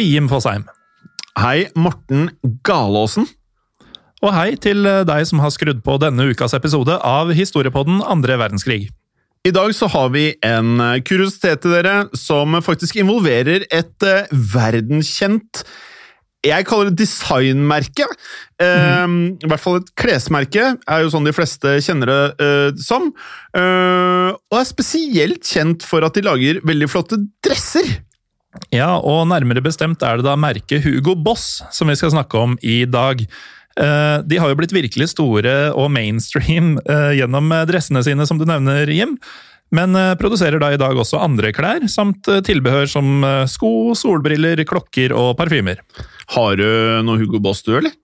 Hei, Jim Fosheim. Hei, Morten Galåsen. Og hei til eh, deg som har skrudd på denne ukas episode av Historiepodden andre verdenskrig. I dag så har vi en eh, kuriositet til dere som faktisk involverer et verdenkjent verdenskjent jeg kaller det designmerke. Eh, I hvert fall et klesmerke, er jo sånn de fleste kjenner det uh, som. Uh, og er spesielt kjent for at de lager veldig flotte dresser. Ja, og nærmere bestemt er det da merket Hugo Boss som vi skal snakke om i dag. Eh, De har jo blitt virkelig store og mainstream eh, gjennom eh, dressene sine, som du nevner, Jim. Men produserer da i dag også andre klær, samt eh, tilbehør som sko, solbriller, klokker og parfymer. Har du noe Hugo Boss, du, eller?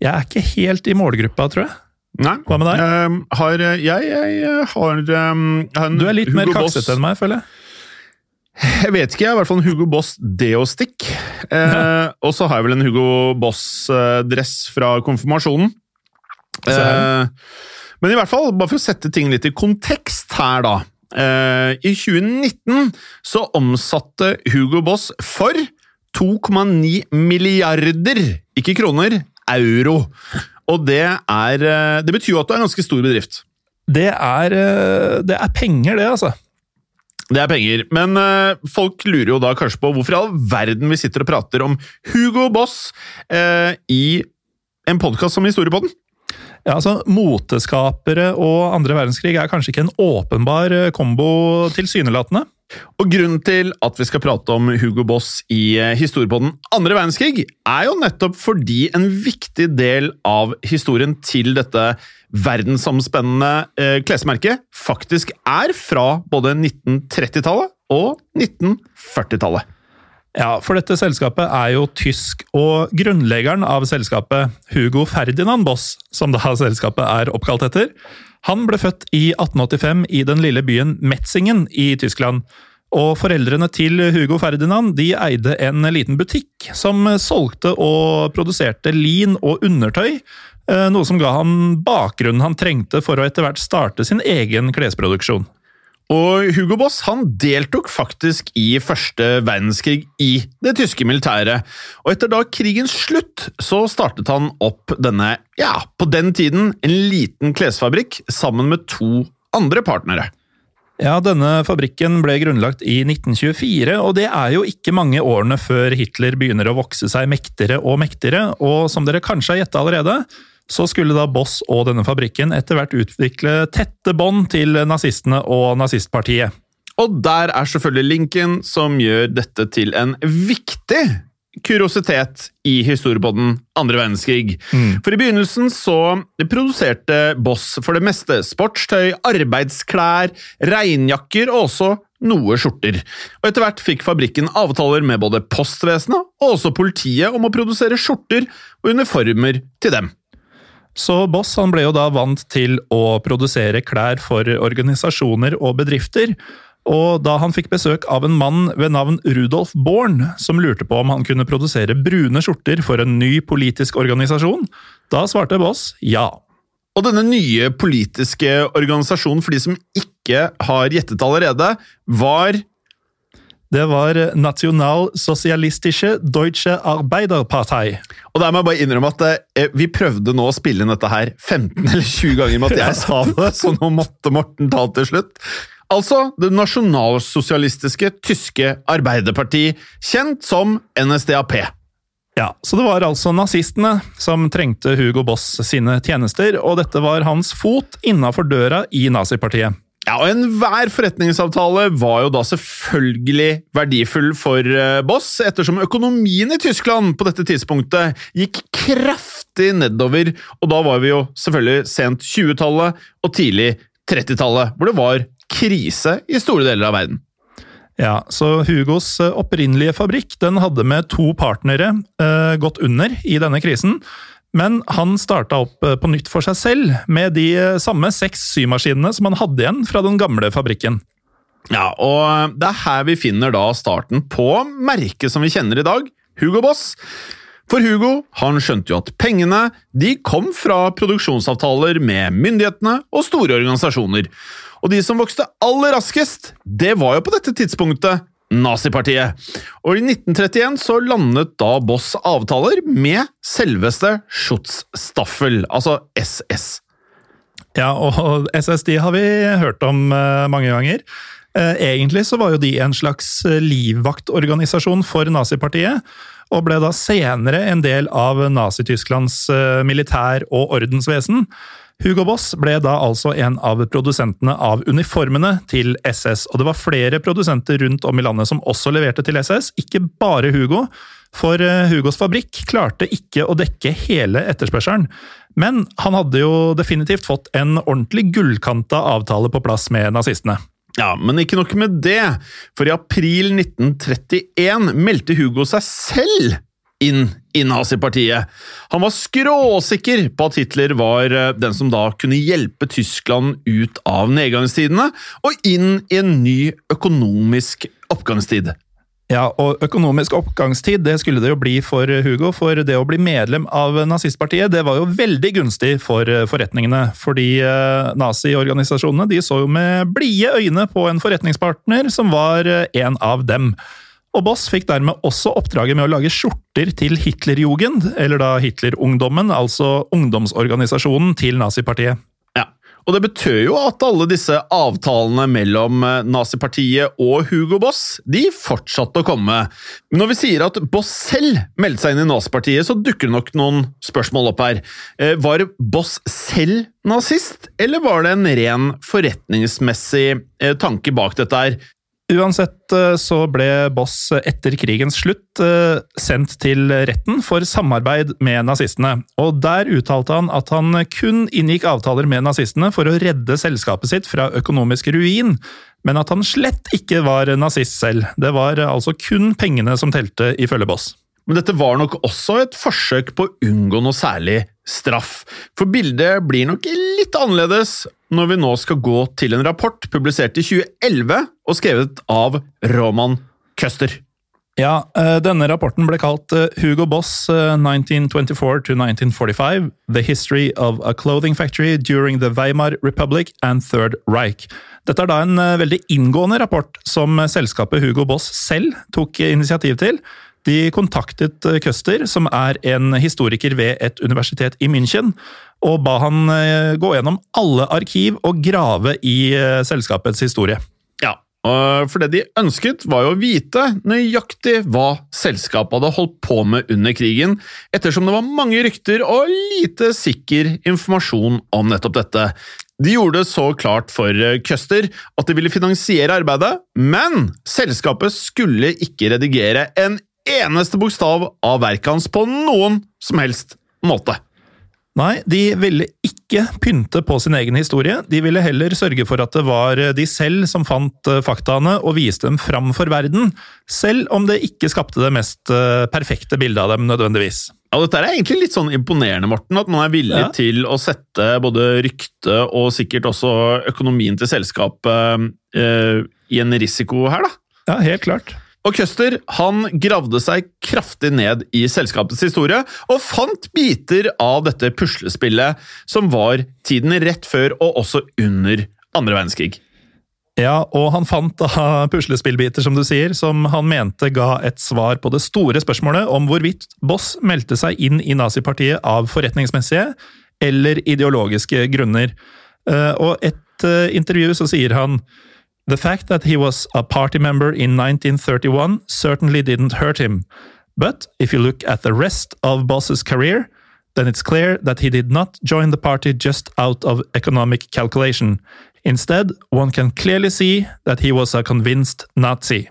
Jeg er ikke helt i målgruppa, tror jeg. Nei. Hva med deg? Uh, har, jeg, jeg har, um, har Du er litt Hugo mer kaksete enn meg, føler jeg. Jeg vet ikke, jeg har i hvert fall en Hugo Boss Deo-stick. Eh, og så har jeg vel en Hugo Boss-dress fra konfirmasjonen. Eh, men i hvert fall, bare for å sette ting litt i kontekst her, da. Eh, I 2019 så omsatte Hugo Boss for 2,9 milliarder, ikke kroner, euro. Og det er eh, Det betyr jo at du er en ganske stor bedrift. Det er, eh, det er penger, det, altså. Det er penger, men eh, folk lurer jo da kanskje på hvorfor i all verden vi sitter og prater om Hugo Boss eh, i en podkast som Historiepodden. Ja, altså, Moteskapere og andre verdenskrig er kanskje ikke en åpenbar eh, kombo tilsynelatende. Og grunnen til at vi skal prate om Hugo Boss i eh, Historiepodden andre verdenskrig, er jo nettopp fordi en viktig del av historien til dette verdensomspennende eh, klesmerket faktisk er fra både 1930-tallet og 1940-tallet. Ja, for dette selskapet er jo tysk, og grunnleggeren av selskapet, Hugo Ferdinand Boss, som da selskapet er oppkalt etter, han ble født i 1885 i den lille byen Metzingen i Tyskland. Og foreldrene til Hugo Ferdinand de eide en liten butikk som solgte og produserte lin og undertøy, eh, noe som ga ham bakgrunnen han trengte for å etter hvert starte sin egen klesproduksjon. Og Hugo Boss han deltok faktisk i første verdenskrig i det tyske militæret. Og etter da krigens slutt så startet han opp denne, ja, på den tiden en liten klesfabrikk sammen med to andre partnere. Ja, denne fabrikken ble grunnlagt i 1924, og det er jo ikke mange årene før Hitler begynner å vokse seg mektigere og mektigere, og som dere kanskje har gjetta allerede, så skulle da Boss og denne fabrikken etter hvert utvikle tette bånd til nazistene og nazistpartiet. Og der er selvfølgelig linken som gjør dette til en viktig kuriositet i historiebånden andre verdenskrig. For i begynnelsen så produserte Boss for det meste sportstøy, arbeidsklær, regnjakker og også noe skjorter. Og etter hvert fikk fabrikken avtaler med både postvesenet og også politiet om å produsere skjorter og uniformer til dem. Så Boss han ble jo da vant til å produsere klær for organisasjoner og bedrifter, og da han fikk besøk av en mann ved navn Rudolf Born, som lurte på om han kunne produsere brune skjorter for en ny politisk organisasjon, da svarte Boss ja. Og denne nye politiske organisasjonen, for de som ikke har gjettet allerede, var Det var Nationalsosialistische Deutsche Arbeiderpartei. Og der må jeg bare innrømme at eh, vi prøvde nå å spille inn dette her 15 eller 20 ganger med at jeg sa det, så nå måtte Morten ta til slutt. Altså det nasjonalsosialistiske tyske arbeiderparti, kjent som NSDAP. Ja, Så det var altså nazistene som trengte Hugo Boss sine tjenester, og dette var hans fot innafor døra i nazipartiet. Ja, og Enhver forretningsavtale var jo da selvfølgelig verdifull for eh, Boss, ettersom økonomien i Tyskland på dette tidspunktet gikk kraftig nedover, og da var vi jo selvfølgelig sent 20-tallet og tidlig 30-tallet, hvor det var krise i store deler av verden. Ja, så Hugos eh, opprinnelige fabrikk den hadde med to partnere eh, gått under i denne krisen. Men han starta opp eh, på nytt for seg selv, med de eh, samme seks symaskinene som han hadde igjen fra den gamle fabrikken. Ja, og det er her vi finner da starten på merket som vi kjenner i dag, Hugo Boss. For Hugo han skjønte jo at pengene de kom fra produksjonsavtaler med myndighetene og store organisasjoner. Og de som vokste aller raskest, det var jo på dette tidspunktet Nazipartiet. Og i 1931 så landet da Boss avtaler med selveste Schutzstaffel, altså SS. Ja, og SS de har vi hørt om eh, mange ganger. Eh, Egentlig så var jo de en slags eh, livvaktorganisasjon for nazipartiet, og ble da senere en del av Nazi-Tysklands militær- og ordensvesen. Hugo Boss ble da altså en av produsentene av uniformene til SS, og det var flere produsenter rundt om i landet som også leverte til SS, ikke bare Hugo. For eh, Hugos fabrikk klarte ikke å dekke hele etterspørselen, men han hadde jo definitivt fått en ordentlig gullkanta avtale på plass med nazistene. Ja, men ikke nok med det, for i april 1931 meldte Hugo seg selv inn i nazipartiet. Han var skråsikker på at Hitler var eh, den som da kunne hjelpe Tyskland ut av nedgangstidene og inn i en ny økonomisk oppgangstid. Ja, og økonomisk oppgangstid det skulle det jo bli for Hugo, for det å bli medlem av nazistpartiet det var jo veldig gunstig for forretningene. Fordi eh, naziorganisasjonene de så jo med blide øyne på en forretningspartner som var eh, en av dem. Og Boss fikk dermed også oppdraget med å lage skjorter til Hitlerjugend, eller da Hitlerungdommen, altså ungdomsorganisasjonen til nazipartiet. Ja, og det betød jo at alle disse avtalene mellom eh, nazipartiet og Hugo Boss de fortsatte å komme. Men når vi sier at Boss selv meldte seg inn i nazipartiet, så dukker det nok noen spørsmål opp her. Eh, Var Boss selv nazist, eller var det en ren forretningsmessig eh, tanke bak dette her? Uansett eh, så ble Boss etter krigens slutt eh, sendt til retten for samarbeid med nazistene, og der uttalte han at han kun inngikk avtaler med nazistene for å redde selskapet sitt fra økonomisk ruin, men at han slett ikke var nazist selv. Det var altså kun pengene som telte, ifølge Boss. Men dette var nok også et forsøk på å unngå noe særlig straff. For bildet blir nok litt annerledes når vi nå skal gå til en rapport publisert i 2011 og skrevet av Roman Køster. Ja, eh, denne rapporten ble kalt eh, Hugo Boss eh, 1924 to 1945 The History of a Clothing Factory During the Weimar Republic and Third Reich. Dette er da en eh, veldig inngående rapport som selskapet Hugo Boss selv tok initiativ til. De kontaktet eh, Køster, som er en historiker ved et universitet i München, og ba han eh, gå gjennom alle arkiv og grave i eh, selskapets historie. Ja, for det de ønsket var jo å vite nøyaktig hva selskapet hadde holdt på med under krigen, ettersom det var mange rykter og lite sikker informasjon om nettopp dette. De gjorde det så klart for Køster at de ville finansiere arbeidet, men selskapet skulle ikke redigere en eneste bokstav av verket hans på noen som helst måte. Nei, de ville ikke pynte på sin egen historie, de ville heller sørge for at det var de selv som fant eh, faktaene og viste dem fram for verden, selv om det ikke skapte det mest eh, perfekte bildet av dem nødvendigvis. Ja, Dette er egentlig litt sånn imponerende, Morten, at man er villig Ja. til å sette både rykte og sikkert også økonomien til selskapet eh, i en risiko her, da. Ja, helt klart. Og Custer han gravde seg kraftig ned i selskapets historie, og fant biter av dette puslespillet som var tiden rett før og også under andre verdenskrig. Ja, og han fant da puslespillbiter, som du sier, som han mente ga et svar på det store spørsmålet om hvorvidt Boss meldte seg inn i nazipartiet av forretningsmessige eller ideologiske grunner. Eh, Og et eh, intervju så sier han The fact that he was a party member in 1931 certainly didn't hurt him. But if you look at the rest of Boss's career, then it's clear that he did not join the party just out of economic calculation. Instead, one can clearly see that he was a convinced Nazi.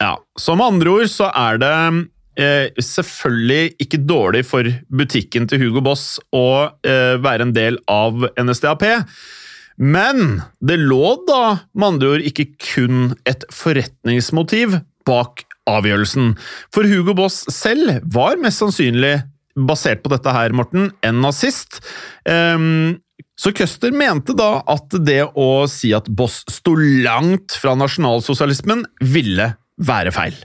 Ja, Som andre ord så er det eh, selvfølgelig ikke dårlig for butikken til Hugo Boss å eh, være en del av NSDAP, Men det lå da med andre ord ikke kun et forretningsmotiv bak avgjørelsen. For Hugo Boss selv var mest sannsynlig, basert på dette her, Morten, en nazist. Um, så Custer mente da at det å si at Boss sto langt fra nasjonalsosialismen, ville være feil.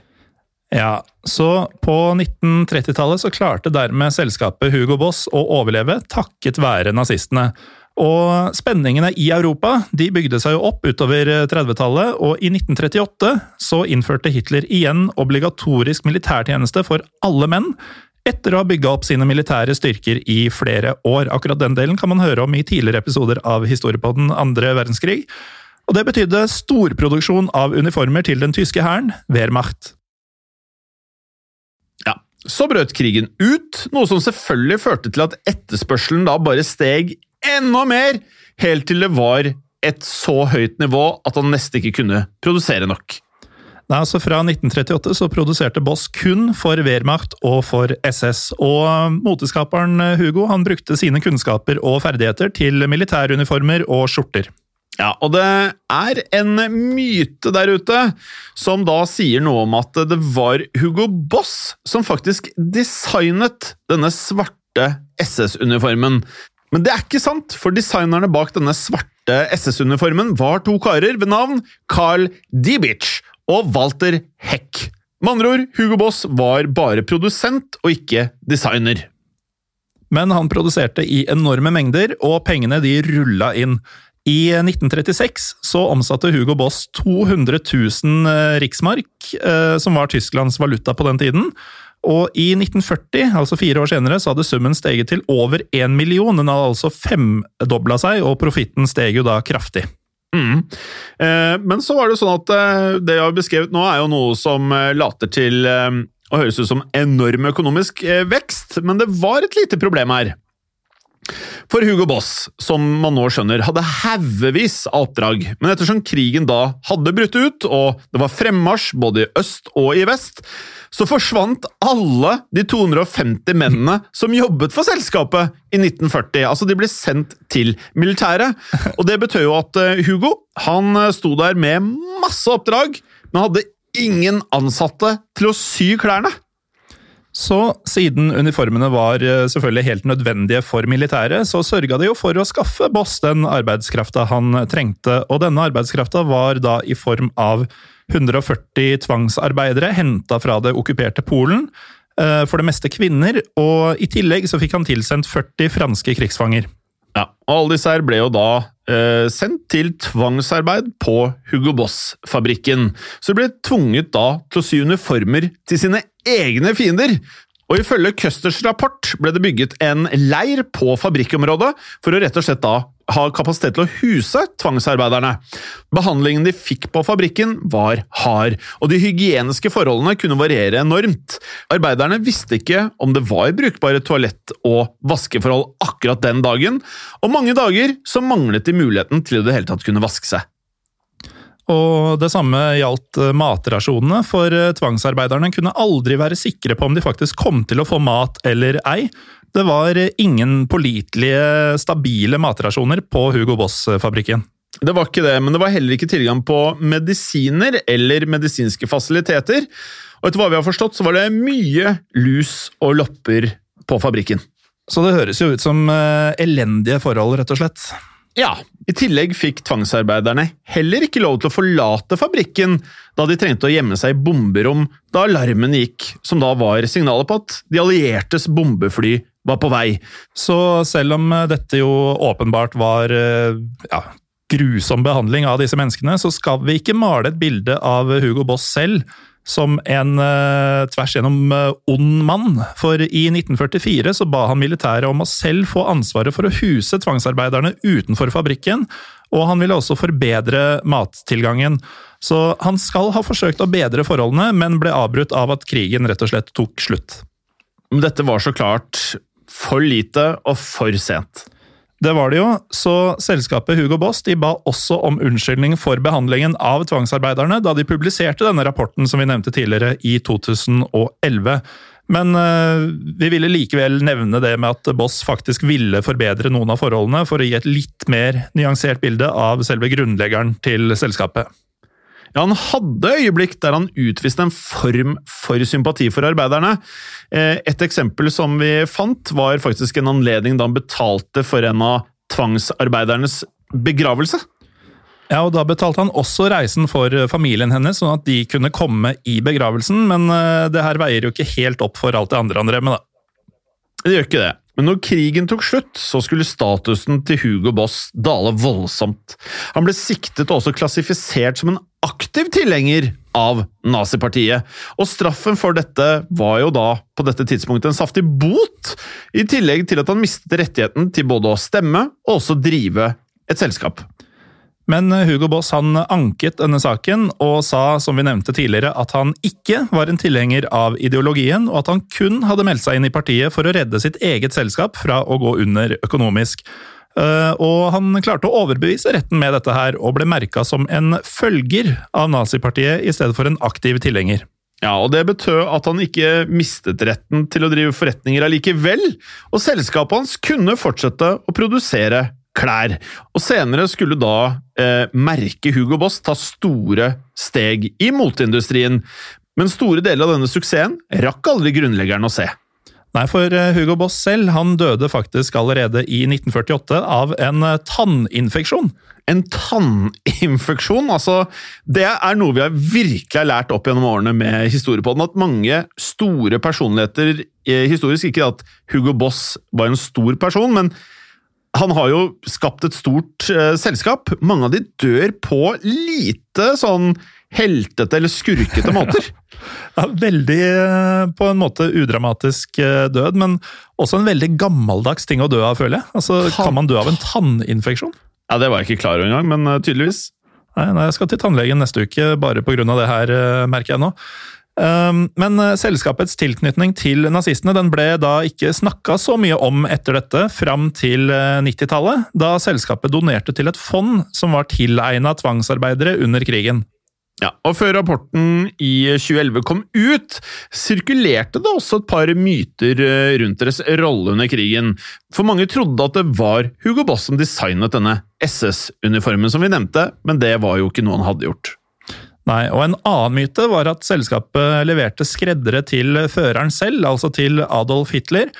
Ja, så på 1930-tallet så klarte dermed selskapet Hugo Boss å overleve takket være nazistene. Og spenningene i Europa de bygde seg jo opp utover 30-tallet, og i 1938 så innførte Hitler igjen obligatorisk militærtjeneste for alle menn, etter å ha bygga opp sine militære styrker i flere år. Akkurat den delen kan man høre om i tidligere episoder av Historiepodden andre verdenskrig. Og det betydde storproduksjon av uniformer til den tyske hæren, Wehrmacht. Ja, Så brøt krigen ut, noe som selvfølgelig førte til at etterspørselen da bare steg enda mer, helt til det var et så høyt nivå at han nesten ikke kunne produsere nok. Nei, altså Fra 1938 så produserte Boss kun for Wehrmacht og for SS. Og moteskaperen Hugo han brukte sine kunnskaper og ferdigheter til militæruniformer og skjorter. Ja, og det er en myte der ute som da sier noe om at det var Hugo Boss som faktisk designet denne svarte SS-uniformen. Men det er ikke sant, for designerne bak denne svarte SS-uniformen var to karer ved navn Carl Diebitsch og Walter Heck. Med andre ord, Hugo Boss var bare produsent og ikke designer. Men han produserte i enorme mengder, og pengene de rulla inn. I 1936 så omsatte Hugo Boss 200 000 riksmark, eh, som var Tysklands valuta på den tiden. Og i 1940, altså fire år senere, så hadde summen steget til over én million. Den hadde altså femdobla seg, og profitten steg jo da kraftig. Mm. Eh, men så var det sånn at eh, det jeg har beskrevet nå, er jo noe som eh, later til eh, å høres ut som enorm økonomisk eh, vekst, men det var et lite problem her. For Hugo Boss, som man nå skjønner, hadde haugevis av oppdrag, men ettersom krigen da hadde brutt ut, og det var fremmarsj både i øst og i vest, så forsvant alle de 250 mennene som jobbet for selskapet i 1940. Altså, de ble sendt til militæret. Og det betød jo at eh, Hugo han eh, sto der med masse oppdrag, men hadde ingen ansatte til å sy klærne. Så siden uniformene var eh, selvfølgelig helt nødvendige for militæret, så sørga de jo for å skaffe Boss den arbeidskrafta han trengte, og denne arbeidskrafta var da i form av 140 tvangsarbeidere henta fra det okkuperte Polen, eh, for det meste kvinner, og i tillegg så fikk han tilsendt 40 franske krigsfanger. Ja, og Alle disse her ble jo da eh, sendt til tvangsarbeid på Hugo Boss-fabrikken. Så de ble tvunget da til å sy uniformer til sine egne fiender. Og Ifølge Custers rapport ble det bygget en leir på fabrikkområdet for å rett og slett da ha kapasitet til å huse tvangsarbeiderne. Behandlingen de fikk på fabrikken var hard, og de hygieniske forholdene kunne variere enormt. Arbeiderne visste ikke om det var brukbare toalett- og vaskeforhold akkurat den dagen, og mange dager så manglet de muligheten til å det hele tatt kunne vaske seg. Og det samme gjaldt eh, matrasjonene, for eh, tvangsarbeiderne kunne aldri være sikre på om de faktisk kom til å få mat eller ei. Det var ingen pålitelige, stabile matrasjoner på Hugo Boss-fabrikken. Det var ikke det, men det var heller ikke tilgang på medisiner eller medisinske fasiliteter. Og etter hva vi har forstått, så var det mye lus og lopper på fabrikken. Så det høres jo ut som elendige forhold, rett og slett. Ja, i tillegg fikk tvangsarbeiderne heller ikke lov til å forlate fabrikken da de trengte å gjemme seg i bomberom da alarmen gikk, som da var signalet på at de alliertes bombefly var på vei. Så selv om dette jo åpenbart var ja, grusom behandling av disse menneskene, så skal vi ikke male et bilde av Hugo Boss selv som en eh, tvers gjennom uh, ond mann. For i 1944 så ba han militæret om å selv få ansvaret for å huse tvangsarbeiderne utenfor fabrikken, og han ville også forbedre mattilgangen. Så han skal ha forsøkt å bedre forholdene, men ble avbrutt av at krigen rett og slett tok slutt. Dette var så klart for lite og for sent. Det var det jo, så selskapet Hugo Boss de ba også om unnskyldning for behandlingen av tvangsarbeiderne da de publiserte denne rapporten som vi nevnte tidligere, i 2011. Men eh, vi ville likevel nevne det med at Boss faktisk ville forbedre noen av forholdene for å gi et litt mer nyansert bilde av selve grunnleggeren til selskapet. Ja, Han hadde øyeblikk der han utviste en form for sympati for arbeiderne. Eh, et eksempel som vi fant, var faktisk en anledning da han betalte for en av tvangsarbeidernes begravelse. Ja, og Da betalte han også reisen for familien hennes, sånn at de kunne komme i begravelsen, men eh, det her veier jo ikke helt opp for alt det andre han drev med, da. Det gjør ikke det. Men når krigen tok slutt, så skulle statusen til Hugo Boss dale voldsomt. Han ble siktet og også klassifisert som en aktiv tilhenger av nazipartiet. Og straffen for dette var jo da på dette tidspunktet en saftig bot, i tillegg til at han mistet rettigheten til både å stemme og også drive et selskap. Men Hugo Boss han anket denne saken og sa som vi nevnte tidligere, at han ikke var en tilhenger av ideologien, og at han kun hadde meldt seg inn i partiet for å redde sitt eget selskap fra å gå under økonomisk. Eh, og han klarte å overbevise retten med dette her, og ble merka som en følger av nazipartiet i stedet for en aktiv tilhenger. Ja, og Det betød at han ikke mistet retten til å drive forretninger allikevel, og selskapet hans kunne fortsette å produsere klær. Og senere skulle da eh, merke Hugo Boss ta store steg i moteindustrien, men store deler av denne suksessen rakk aldri grunnleggeren å se. Nei, for eh, Hugo Boss selv han døde faktisk allerede i 1948 av en eh, tanninfeksjon. En tanninfeksjon, altså Det er noe vi har virkelig lært opp gjennom årene med historiepodden. At mange store personligheter eh, historisk Ikke at Hugo Boss var en stor person, men han har jo skapt et stort uh, selskap. Mange av de dør på lite sånn heltete eller skurkete måter. Ja, veldig eh, på en måte udramatisk eh, død, men også en veldig gammeldags ting å dø av, føler jeg. Altså, Kan man dø av en tanninfeksjon? Ja, Det var jeg ikke klar over engang, men eh, tydeligvis. Nei, nei, jeg skal til tannlegen neste uke, bare pga. det her, merker jeg nå. Um, Men selskapets tilknytning til nazistene den ble da ikke snakka så mye om etter dette, fram til eh, 90-tallet, da selskapet donerte til et fond som var tilegna tvangsarbeidere under krigen. Ja, og Før rapporten i 2011 kom ut, sirkulerte det også et par myter eh, rundt deres rolle under krigen. For mange trodde at det var Hugo Boss som designet denne SS-uniformen som vi nevnte, men det var jo ikke noe han hadde gjort. Nei, og En annen myte var at selskapet leverte skreddere til føreren selv, altså til Adolf Hitler.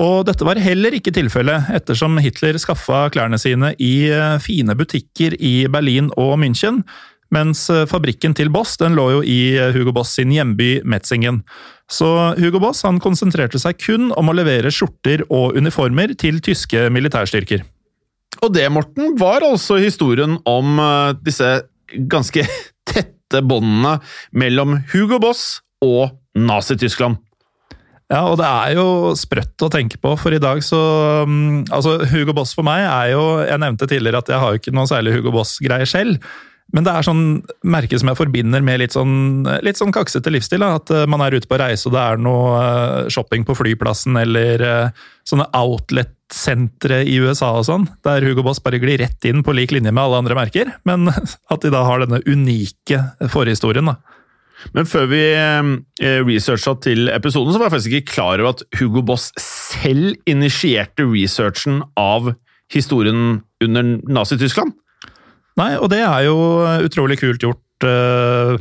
Og dette var heller ikke tilfellet, ettersom Hitler skaffa klærne sine i eh, fine butikker i Berlin og München, mens eh, fabrikken til Boss den lå jo i eh, Hugo Boss sin hjemby Metzingen. Så Hugo Boss han konsentrerte seg kun om å levere skjorter og uniformer til tyske militærstyrker. Og det, Morten, var altså historien om eh, disse ganske tette båndene mellom Hugo Boss og Nazi-Tyskland. Ja, og det er jo sprøtt å tenke på, for i dag så mm, Altså, Hugo Boss for meg er jo Jeg nevnte tidligere at jeg har jo ikke noe særlig Hugo Boss-greier selv. Men det er sånn merke som jeg forbinder med litt sånn, litt sånn kaksete livsstil. Da. At eh, man er ute på reise og det er noe eh, shopping på flyplassen eller eh, sånne outlet-sentre i USA og sånn, der Hugo Boss bare glir rett inn på lik linje med alle andre merker. Men at de da har denne unike forhistorien. da. Men før vi researcha til episoden, så var jeg faktisk ikke klar over at Hugo Boss selv initierte researchen av historien under Nazi-Tyskland. Nei, og det er jo utrolig kult gjort uh,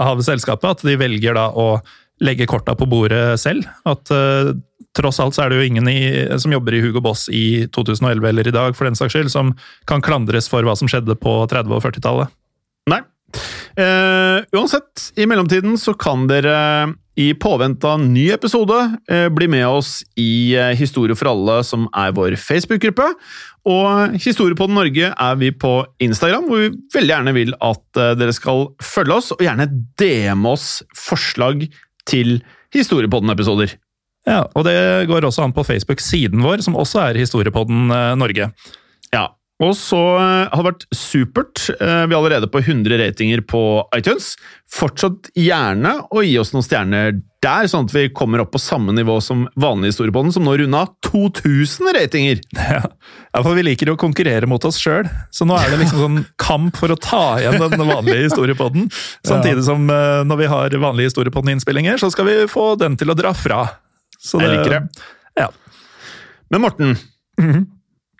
av selskapet, at de velger da å legge korta på bordet selv. At uh, tross alt så er det jo ingen i, som jobber i Hugo Boss i 2011 eller i dag, for den saks skyld, som kan klandres for hva som skjedde på 30- og 40-tallet. Nei. Uh, uansett, i mellomtiden så kan dere i påvente av ny episode eh, bli med oss i eh, Historie for alle, som er vår Facebook-gruppe. Og Historiepodden Norge er vi på Instagram, hvor vi veldig gjerne vil at eh, dere skal følge oss, og gjerne DM oss forslag til Historiepodden-episoder. Ja, og det går også an på Facebook-siden vår, som også er Historiepodden Norge. Ja, og så eh, har det vært supert. Eh, Vi er allerede på 100 ratinger på iTunes. Fortsatt gjerne å gi oss noen stjerner der, sånn at vi kommer opp på samme nivå som vanlig historiepodden, som nå runda 2000 ratinger! Ja, ja, for vi liker å konkurrere mot oss sjøl, så nå er det liksom sånn kamp for å ta igjen den vanlige historiepodden. Samtidig som eh, når vi har vanlige historiepodden-innspillinger, så skal vi få den til å dra fra. Så Jeg liker det. Ja. Men Morten, Mhm.